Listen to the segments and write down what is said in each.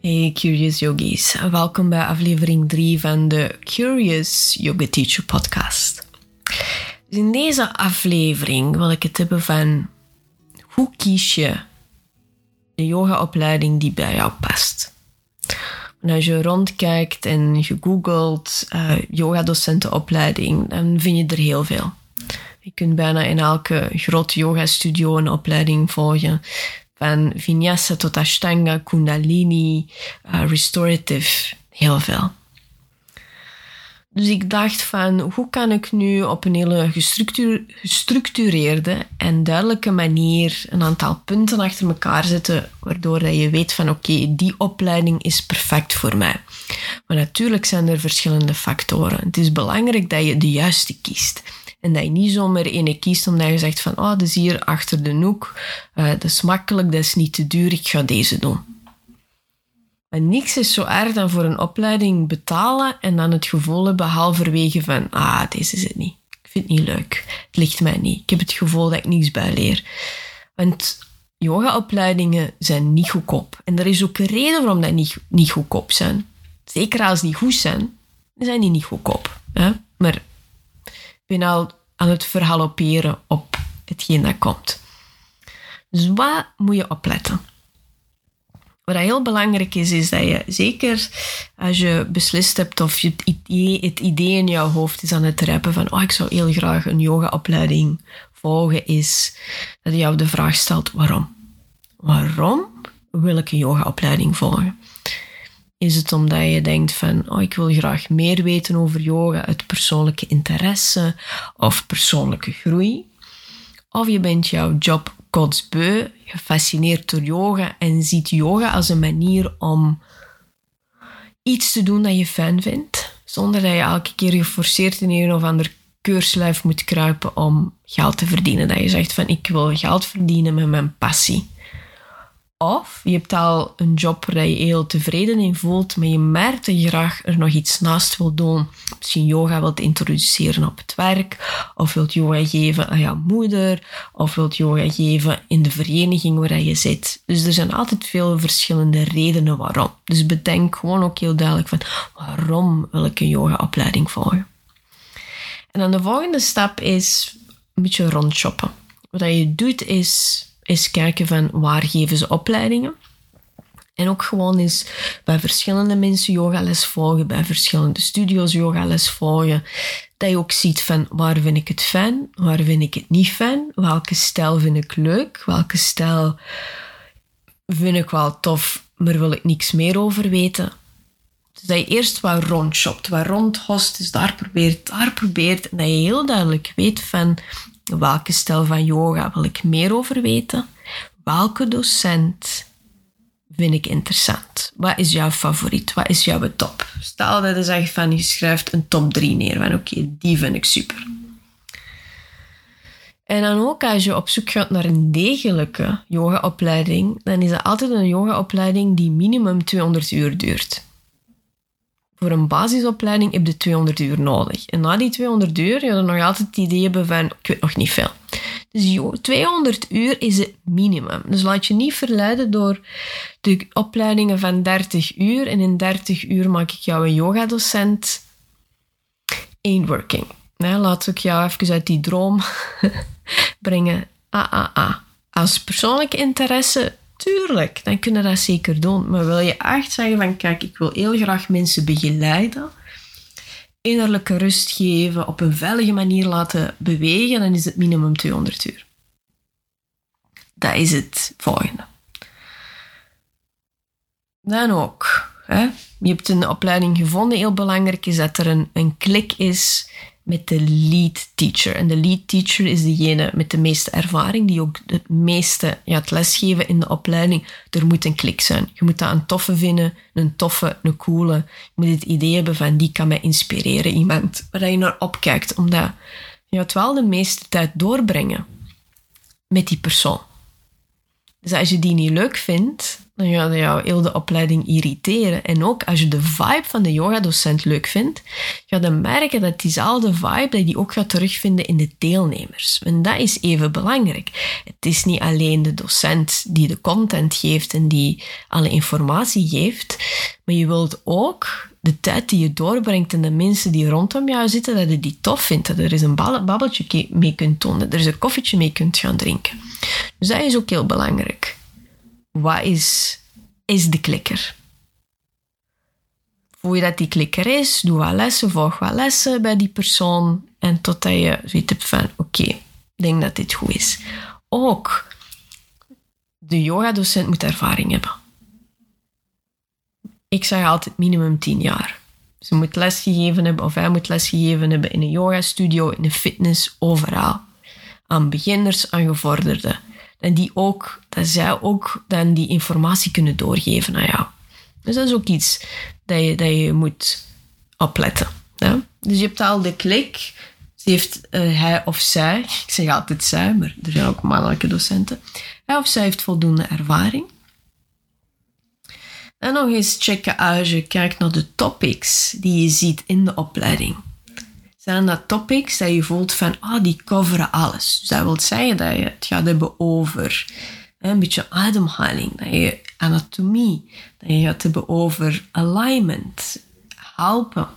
Hey Curious Yogis, welkom bij aflevering 3 van de Curious Yoga Teacher podcast. Dus in deze aflevering wil ik het hebben van hoe kies je de yogaopleiding die bij jou past. Als je rondkijkt en je googelt uh, yogadocentenopleiding, dan vind je er heel veel. Je kunt bijna in elke grote yogastudio een opleiding volgen van vinyasa tot ashtanga, kundalini, uh, restorative, heel veel. Dus ik dacht van, hoe kan ik nu op een hele gestructureerde en duidelijke manier een aantal punten achter elkaar zetten, waardoor dat je weet van, oké, die opleiding is perfect voor mij. Maar natuurlijk zijn er verschillende factoren. Het is belangrijk dat je de juiste kiest. En dat je niet zomaar ene kiest omdat je zegt van, oh, dat is hier achter de hoek, uh, dat is makkelijk, dat is niet te duur, ik ga deze doen. Maar niks is zo erg dan voor een opleiding betalen en dan het gevoel hebben halverwege van, ah, deze is het niet. Ik vind het niet leuk. Het ligt mij niet. Ik heb het gevoel dat ik niets bijleer. Want yogaopleidingen zijn niet goedkoop. En er is ook een reden waarom dat niet, niet goedkoop zijn. Zeker als die goed zijn, zijn die niet goedkoop. Hè? Maar ben al aan het verhaloperen op hetgeen dat komt. Dus wat moet je opletten? Wat heel belangrijk is, is dat je zeker als je beslist hebt of je het idee, het idee in jouw hoofd is aan het rappen van oh, ik zou heel graag een yogaopleiding volgen, is dat je jou de vraag stelt waarom? Waarom wil ik een yogaopleiding volgen? Is het omdat je denkt van, oh, ik wil graag meer weten over yoga uit persoonlijke interesse of persoonlijke groei? Of je bent jouw job kotsbeu, gefascineerd door yoga en ziet yoga als een manier om iets te doen dat je fijn vindt, zonder dat je elke keer geforceerd in een of ander keurslijf moet kruipen om geld te verdienen. Dat je zegt van, ik wil geld verdienen met mijn passie. Of je hebt al een job waar je heel tevreden in voelt, maar je merkt dat je graag er nog iets naast wil doen. Misschien yoga wilt introduceren op het werk, of wilt yoga geven aan jouw moeder, of wilt yoga geven in de vereniging waar je zit. Dus er zijn altijd veel verschillende redenen waarom. Dus bedenk gewoon ook heel duidelijk van waarom wil ik een yogaopleiding volgen. En dan de volgende stap is een beetje rondshoppen. Wat je doet is is kijken van waar geven ze opleidingen. En ook gewoon eens bij verschillende mensen yogales volgen, bij verschillende studio's yogales volgen. Dat je ook ziet van waar vind ik het fijn, waar vind ik het niet fijn, welke stijl vind ik leuk, welke stijl vind ik wel tof, maar wil ik niks meer over weten. Dus dat je eerst wat rondshopt, wat rondhost, dus daar probeert, daar probeert. En dat je heel duidelijk weet van Welke stijl van yoga wil ik meer over weten? Welke docent vind ik interessant? Wat is jouw favoriet? Wat is jouw top? Stel dat je zegt van je schrijft een top 3 neer van oké, die vind ik super. En dan ook als je op zoek gaat naar een degelijke yogaopleiding, dan is dat altijd een yogaopleiding die minimum 200 uur duurt voor een basisopleiding heb je 200 uur nodig. En na die 200 uur, je nog altijd het idee hebben van, ik weet nog niet veel. Dus 200 uur is het minimum. Dus laat je niet verleiden door de opleidingen van 30 uur. En in 30 uur maak ik jou een yogadocent. Ain't working. Nee, laat ik jou even uit die droom brengen. Ah, ah, ah. Als persoonlijke interesse Tuurlijk, dan kunnen dat zeker doen. Maar wil je echt zeggen van, kijk, ik wil heel graag mensen begeleiden, innerlijke rust geven, op een veilige manier laten bewegen, dan is het minimum 200 uur. Dat is het volgende. Dan ook, hè, je hebt een opleiding gevonden. Heel belangrijk is dat er een, een klik is met de lead teacher. En de lead teacher is degene met de meeste ervaring, die ook het meeste ja, het lesgeven in de opleiding. Er moet een klik zijn. Je moet dat een toffe vinden, een toffe, een coole. Je moet het idee hebben van die kan mij inspireren. Iemand waar je naar opkijkt, omdat je het wel de meeste tijd doorbrengen met die persoon. Dus als je die niet leuk vindt, dan gaat jou heel de opleiding irriteren. En ook als je de vibe van de yogadocent leuk vindt, ga je merken dat diezelfde vibe dat je die ook gaat terugvinden in de deelnemers. En dat is even belangrijk. Het is niet alleen de docent die de content geeft en die alle informatie geeft, maar je wilt ook de tijd die je doorbrengt en de mensen die rondom jou zitten, dat je die tof vindt. Dat er eens een babbeltje mee kunt doen, dat er eens een koffietje mee kunt gaan drinken. Dus dat is ook heel belangrijk. Wat is, is de klikker? Voel je dat die klikker is, doe wat lessen, volg wat lessen bij die persoon. En totdat je zoiets hebt van, oké, ik denk dat dit goed is. Ook de yogadocent moet ervaring hebben. Ik zeg altijd minimum 10 jaar. Ze moet lesgegeven hebben of hij moet lesgegeven hebben in een yogastudio, in een fitness, overal. Aan beginners, aan gevorderden. En die ook, dat zij ook dan die informatie kunnen doorgeven aan jou. Dus dat is ook iets dat je, dat je moet opletten. Ja? Dus je hebt al de klik. Heeft uh, hij of zij, ik zeg altijd zij, maar er zijn ook mannelijke docenten. Hij of zij heeft voldoende ervaring. En nog eens checken als je kijkt naar de topics die je ziet in de opleiding. Zijn dat topics dat je voelt van, ah, die coveren alles. Dus dat wil zeggen dat je het gaat hebben over een beetje ademhaling, dat je anatomie, dat je gaat hebben over alignment, helpen,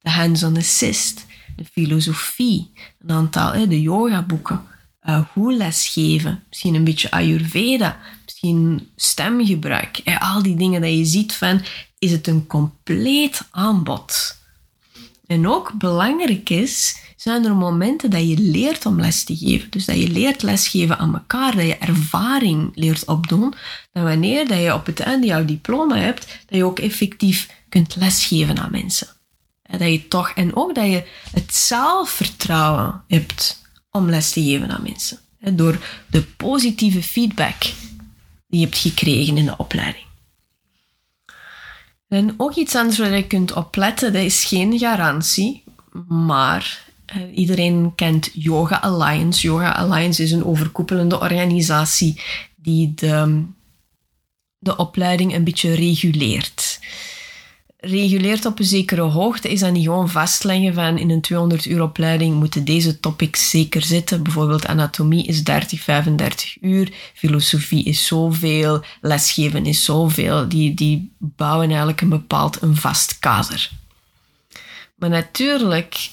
de hands-on assist, de filosofie, een aantal, de yoga boeken, uh, hoe lesgeven, misschien een beetje Ayurveda, misschien stemgebruik. Al die dingen dat je ziet van, is het een compleet aanbod. En ook belangrijk is, zijn er momenten dat je leert om les te geven. Dus dat je leert lesgeven aan elkaar, dat je ervaring leert opdoen. Dat wanneer dat je op het einde jouw diploma hebt, dat je ook effectief kunt lesgeven aan mensen. Dat je toch, en ook dat je het zelfvertrouwen hebt om les te geven aan mensen. Door de positieve feedback die je hebt gekregen in de opleiding. En ook iets anders waar je kunt opletten, dat is geen garantie, maar eh, iedereen kent Yoga Alliance. Yoga Alliance is een overkoepelende organisatie die de, de opleiding een beetje reguleert reguleert op een zekere hoogte, is dat niet gewoon vastleggen van in een 200 uur opleiding moeten deze topics zeker zitten. Bijvoorbeeld anatomie is 30, 35 uur, filosofie is zoveel, lesgeven is zoveel. Die, die bouwen eigenlijk een bepaald een vast kader. Maar natuurlijk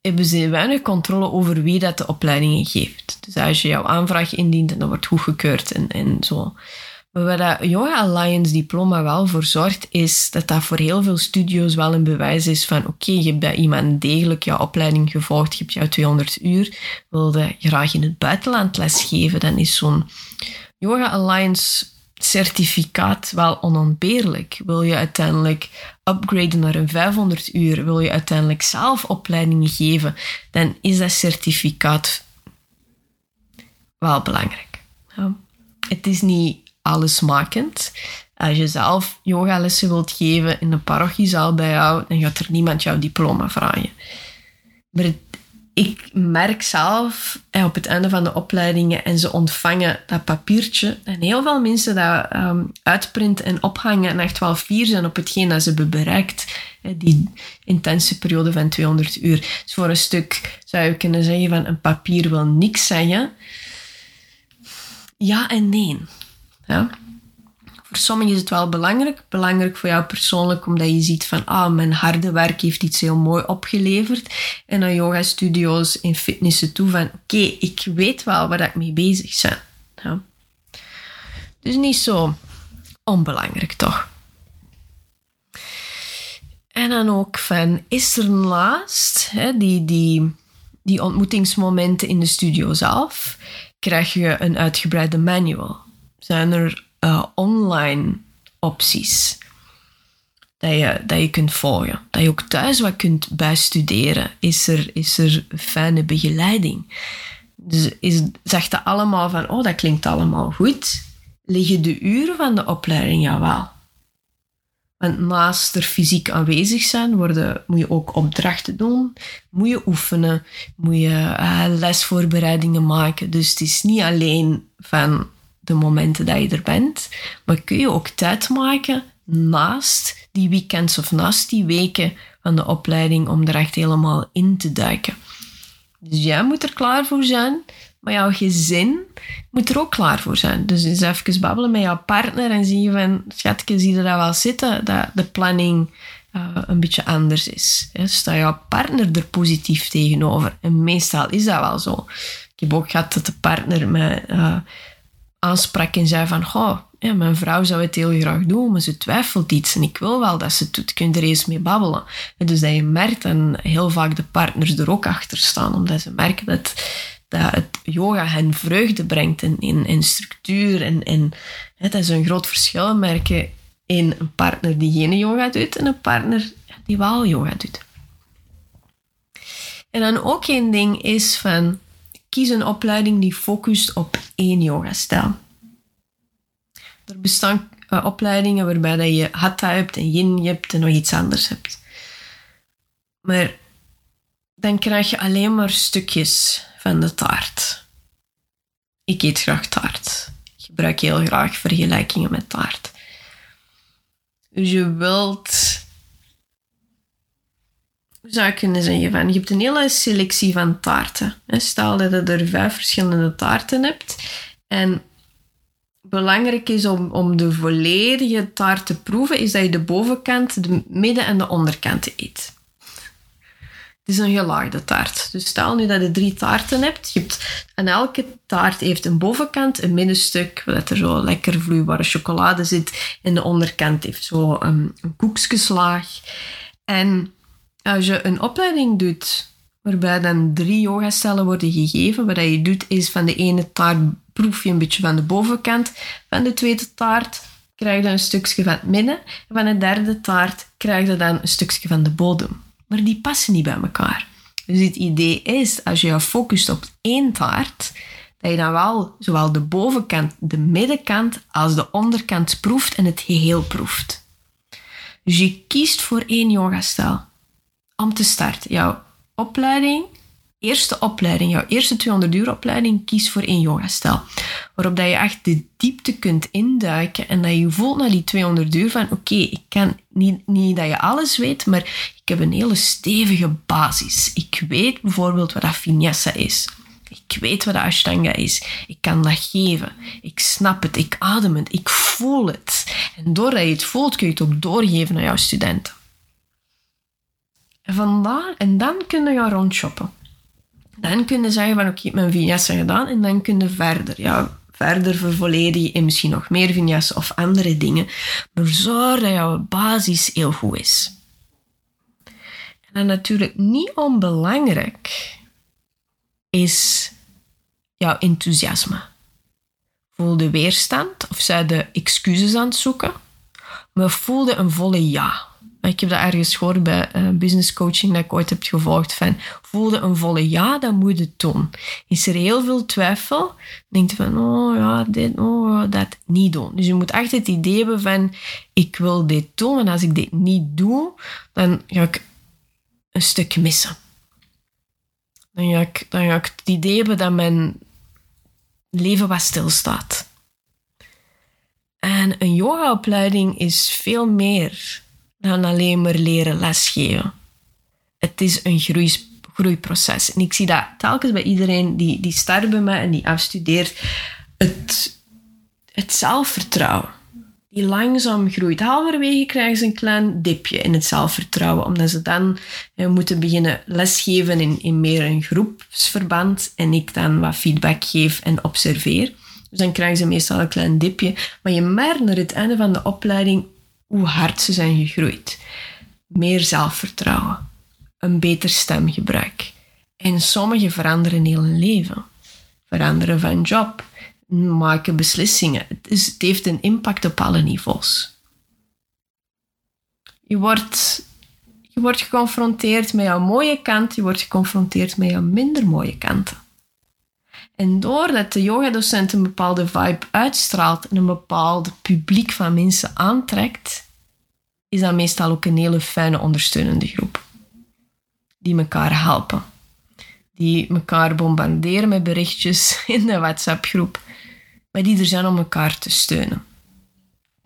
hebben ze weinig controle over wie dat de opleidingen geeft. Dus als je jouw aanvraag indient en dat wordt goedgekeurd en, en zo waar dat Yoga Alliance diploma wel voor zorgt, is dat dat voor heel veel studio's wel een bewijs is van oké, je hebt bij iemand degelijk jouw opleiding gevolgd, je hebt jouw 200 uur, wilde graag in het buitenland lesgeven, dan is zo'n Yoga Alliance certificaat wel onontbeerlijk. Wil je uiteindelijk upgraden naar een 500 uur, wil je uiteindelijk zelf opleidingen geven, dan is dat certificaat wel belangrijk. Ja. Het is niet allesmakend. Als je zelf yogalessen wilt geven in een parochiezaal bij jou, dan gaat er niemand jouw diploma vragen. Maar ik merk zelf op het einde van de opleidingen en ze ontvangen dat papiertje en heel veel mensen dat um, uitprinten en ophangen en echt wel fier zijn op hetgeen dat ze bereikt. Die intense periode van 200 uur. Dus voor een stuk zou je kunnen zeggen van een papier wil niks zeggen. Ja en nee. Ja? Voor sommigen is het wel belangrijk. Belangrijk voor jou persoonlijk, omdat je ziet van, ah, mijn harde werk heeft iets heel mooi opgeleverd. En dan yoga studio's en fitnessen toe van, oké, ik weet wel waar ik mee bezig ben. Ja? Dus niet zo onbelangrijk, toch? En dan ook van, is er naast hè, die, die, die ontmoetingsmomenten in de studio zelf, krijg je een uitgebreide manual zijn er uh, online opties. dat je, dat je kunt volgen. Dat je ook thuis wat kunt bijstuderen. Is er, is er fijne begeleiding? Dus is, zegt dat allemaal van, oh, dat klinkt allemaal goed. Liggen de uren van de opleiding? Jawel. Want naast er fysiek aanwezig zijn, worden, moet je ook opdrachten doen. Moet je oefenen. Moet je uh, lesvoorbereidingen maken. Dus het is niet alleen van de momenten dat je er bent. Maar kun je ook tijd maken naast die weekends of naast die weken van de opleiding om er echt helemaal in te duiken. Dus jij moet er klaar voor zijn, maar jouw gezin moet er ook klaar voor zijn. Dus eens even babbelen met jouw partner en zie je van, schatje, zie je dat wel zitten, dat de planning uh, een beetje anders is. Sta jouw partner er positief tegenover? En meestal is dat wel zo. Ik heb ook gehad dat de partner me uh, aansprak en zei van, goh, ja, mijn vrouw zou het heel graag doen, maar ze twijfelt iets en ik wil wel dat ze het doet. Kun je er eens mee babbelen? En dus dat je merkt en heel vaak de partners er ook achter staan, omdat ze merken dat, dat het yoga hen vreugde brengt in, in, in structuur. En, en hè, dat is een groot verschil merken in een partner die geen yoga doet en een partner die wel yoga doet. En dan ook één ding is van kies een opleiding die focust op één yoga-stijl. Er bestaan uh, opleidingen waarbij dat je hatha hebt en yin hebt en nog iets anders hebt. Maar dan krijg je alleen maar stukjes van de taart. Ik eet graag taart. Ik gebruik heel graag vergelijkingen met taart. Dus je wilt zou ik kunnen zeggen, van, je hebt een hele selectie van taarten. Stel dat je er vijf verschillende taarten hebt. En belangrijk is om, om de volledige taart te proeven, is dat je de bovenkant, de midden- en de onderkant eet. Het is een gelaagde taart. Dus stel nu dat je drie taarten hebt. Je hebt en elke taart heeft een bovenkant, een middenstuk, waar er zo lekker vloeibare chocolade zit. En de onderkant heeft zo een, een koekjeslaag. En als je een opleiding doet waarbij dan drie yogastellen worden gegeven, wat je doet is van de ene taart proef je een beetje van de bovenkant, van de tweede taart krijg je een stukje van het midden en van de derde taart krijg je dan een stukje van de bodem. Maar die passen niet bij elkaar. Dus het idee is, als je je focust op één taart, dat je dan wel zowel de bovenkant, de middenkant als de onderkant proeft en het geheel proeft. Dus je kiest voor één yogastijl om te starten. Jouw opleiding, eerste opleiding, jouw eerste 200 uur opleiding, kies voor één yogastijl. Waarop dat je echt de diepte kunt induiken en dat je voelt na die 200 uur van oké, ik kan niet, niet dat je alles weet, maar ik heb een hele stevige basis. Ik weet bijvoorbeeld wat dat is. Ik weet wat de Ashtanga is. Ik kan dat geven. Ik snap het. Ik adem het. Ik voel het. En doordat je het voelt, kun je het ook doorgeven aan jouw studenten. Vandaar, en dan kun je rondshoppen. Dan kun je zeggen van oké, mijn vinyasa gedaan en dan kun je verder. Ja, verder vervolledigen en misschien nog meer vinyasa of andere dingen. Maar zorg dat jouw basis heel goed is. En natuurlijk niet onbelangrijk is jouw enthousiasme. Voel de weerstand of zij excuses aan het zoeken, maar voelde een volle ja. Ik heb dat ergens gehoord bij uh, business coaching dat ik ooit heb gevolgd. Van, voelde een volle ja, dat moet je doen. Is er heel veel twijfel, denk je van, oh ja, dit, oh dat, niet doen. Dus je moet echt het idee hebben van, ik wil dit doen. En als ik dit niet doe, dan ga ik een stuk missen. Dan ga ik, dan ga ik het idee hebben dat mijn leven wat stilstaat. En een yogaopleiding is veel meer dan alleen maar leren lesgeven. Het is een groeiproces. En ik zie dat telkens bij iedereen die, die start bij mij en die afstudeert. Het, het zelfvertrouwen. Die langzaam groeit. Halverwege krijgen ze een klein dipje in het zelfvertrouwen. Omdat ze dan eh, moeten beginnen lesgeven in, in meer een groepsverband. En ik dan wat feedback geef en observeer. Dus dan krijgen ze meestal een klein dipje. Maar je merkt naar het einde van de opleiding hoe hard ze zijn gegroeid. Meer zelfvertrouwen, een beter stemgebruik. En sommigen veranderen heel hun leven. Veranderen van job, maken beslissingen. Het, het heeft een impact op alle niveaus. Je wordt, je wordt geconfronteerd met jouw mooie kant, je wordt geconfronteerd met jouw minder mooie kanten. En doordat de yogadocent een bepaalde vibe uitstraalt en een bepaald publiek van mensen aantrekt, is dat meestal ook een hele fijne ondersteunende groep. Die elkaar helpen. Die elkaar bombarderen met berichtjes in de WhatsApp-groep. Maar die er zijn om elkaar te steunen.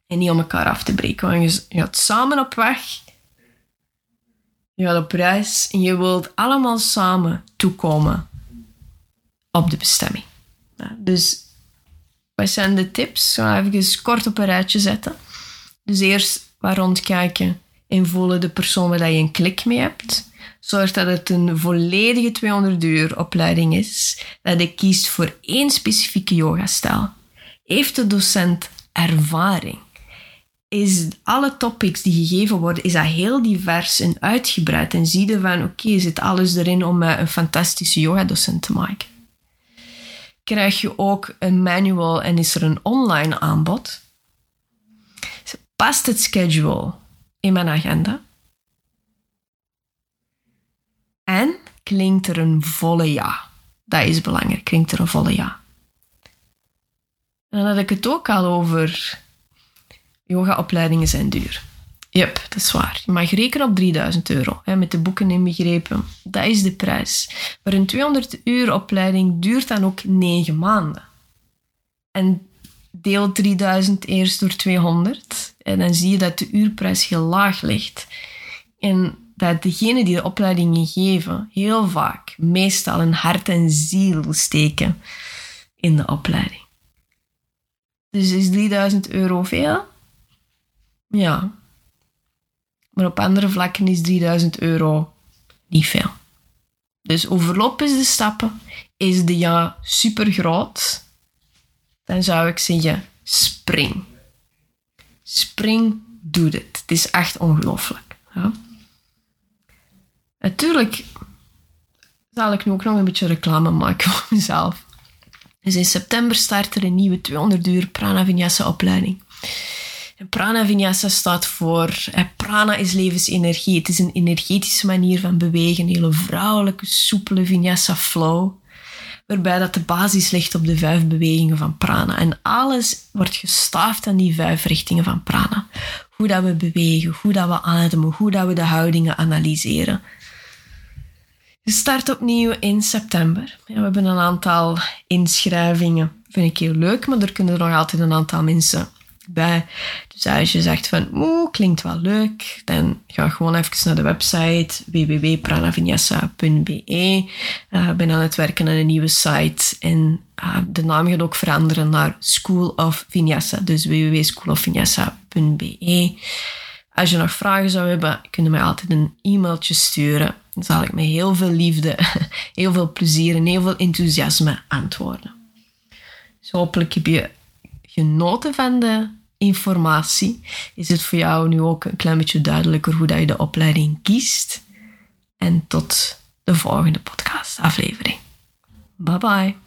En niet om elkaar af te breken. Want je gaat samen op weg. Je gaat op reis. En je wilt allemaal samen toekomen op de bestemming. dus wat zijn de tips? Ik ga even kort op een rijtje zetten. Dus eerst waar rondkijken en voelen de persoon waar je een klik mee hebt. Zorg dat het een volledige 200 uur opleiding is. Dat je kiest voor één specifieke yogastijl. Heeft de docent ervaring? Is alle topics die gegeven worden, is dat heel divers en uitgebreid? En zie je van, oké, zit alles erin om een fantastische yogadocent te maken? Krijg je ook een manual en is er een online aanbod? Past het schedule in mijn agenda? En klinkt er een volle ja? Dat is belangrijk, klinkt er een volle ja. En dan had ik het ook al over yogaopleidingen zijn duur. Yep, dat is waar. Je mag rekenen op 3000 euro, hè, met de boeken inbegrepen. Dat is de prijs. Maar een 200 uur opleiding duurt dan ook 9 maanden. En deel 3000 eerst door 200. En dan zie je dat de uurprijs heel laag ligt. En dat degenen die de opleidingen geven, heel vaak, meestal een hart en ziel steken in de opleiding. Dus is 3000 euro veel? Ja. Maar op andere vlakken is 3000 euro niet veel. Dus overloop eens de stappen. Is de ja super groot? Dan zou ik zeggen, spring. Spring, doe dit. Het is echt ongelooflijk. Ja. Natuurlijk zal ik nu ook nog een beetje reclame maken voor mezelf. Dus in september start er een nieuwe 200 uur Prana Vinyasa opleiding. En prana vinyasa staat voor... prana is levensenergie. Het is een energetische manier van bewegen. Een hele vrouwelijke, soepele vinyasa flow. Waarbij dat de basis ligt op de vijf bewegingen van prana. En alles wordt gestaafd aan die vijf richtingen van prana. Hoe dat we bewegen, hoe dat we ademen, hoe dat we de houdingen analyseren. Je start opnieuw in september. we hebben een aantal inschrijvingen. Vind ik heel leuk, maar er kunnen nog altijd een aantal mensen bij. Dus als je zegt van, oeh, klinkt wel leuk, dan ga gewoon even naar de website www.pranavinyasa.be. Uh, ik ben aan het werken aan een nieuwe site en uh, de naam gaat ook veranderen naar School of Vinyasa, dus www.schoolofvinyasa.be. Als je nog vragen zou hebben, kun je mij altijd een e-mailtje sturen. Dan zal ik met heel veel liefde, heel veel plezier en heel veel enthousiasme antwoorden. Dus hopelijk heb je genoten van de informatie, is het voor jou nu ook een klein beetje duidelijker hoe dat je de opleiding kiest. En tot de volgende podcast aflevering. Bye bye.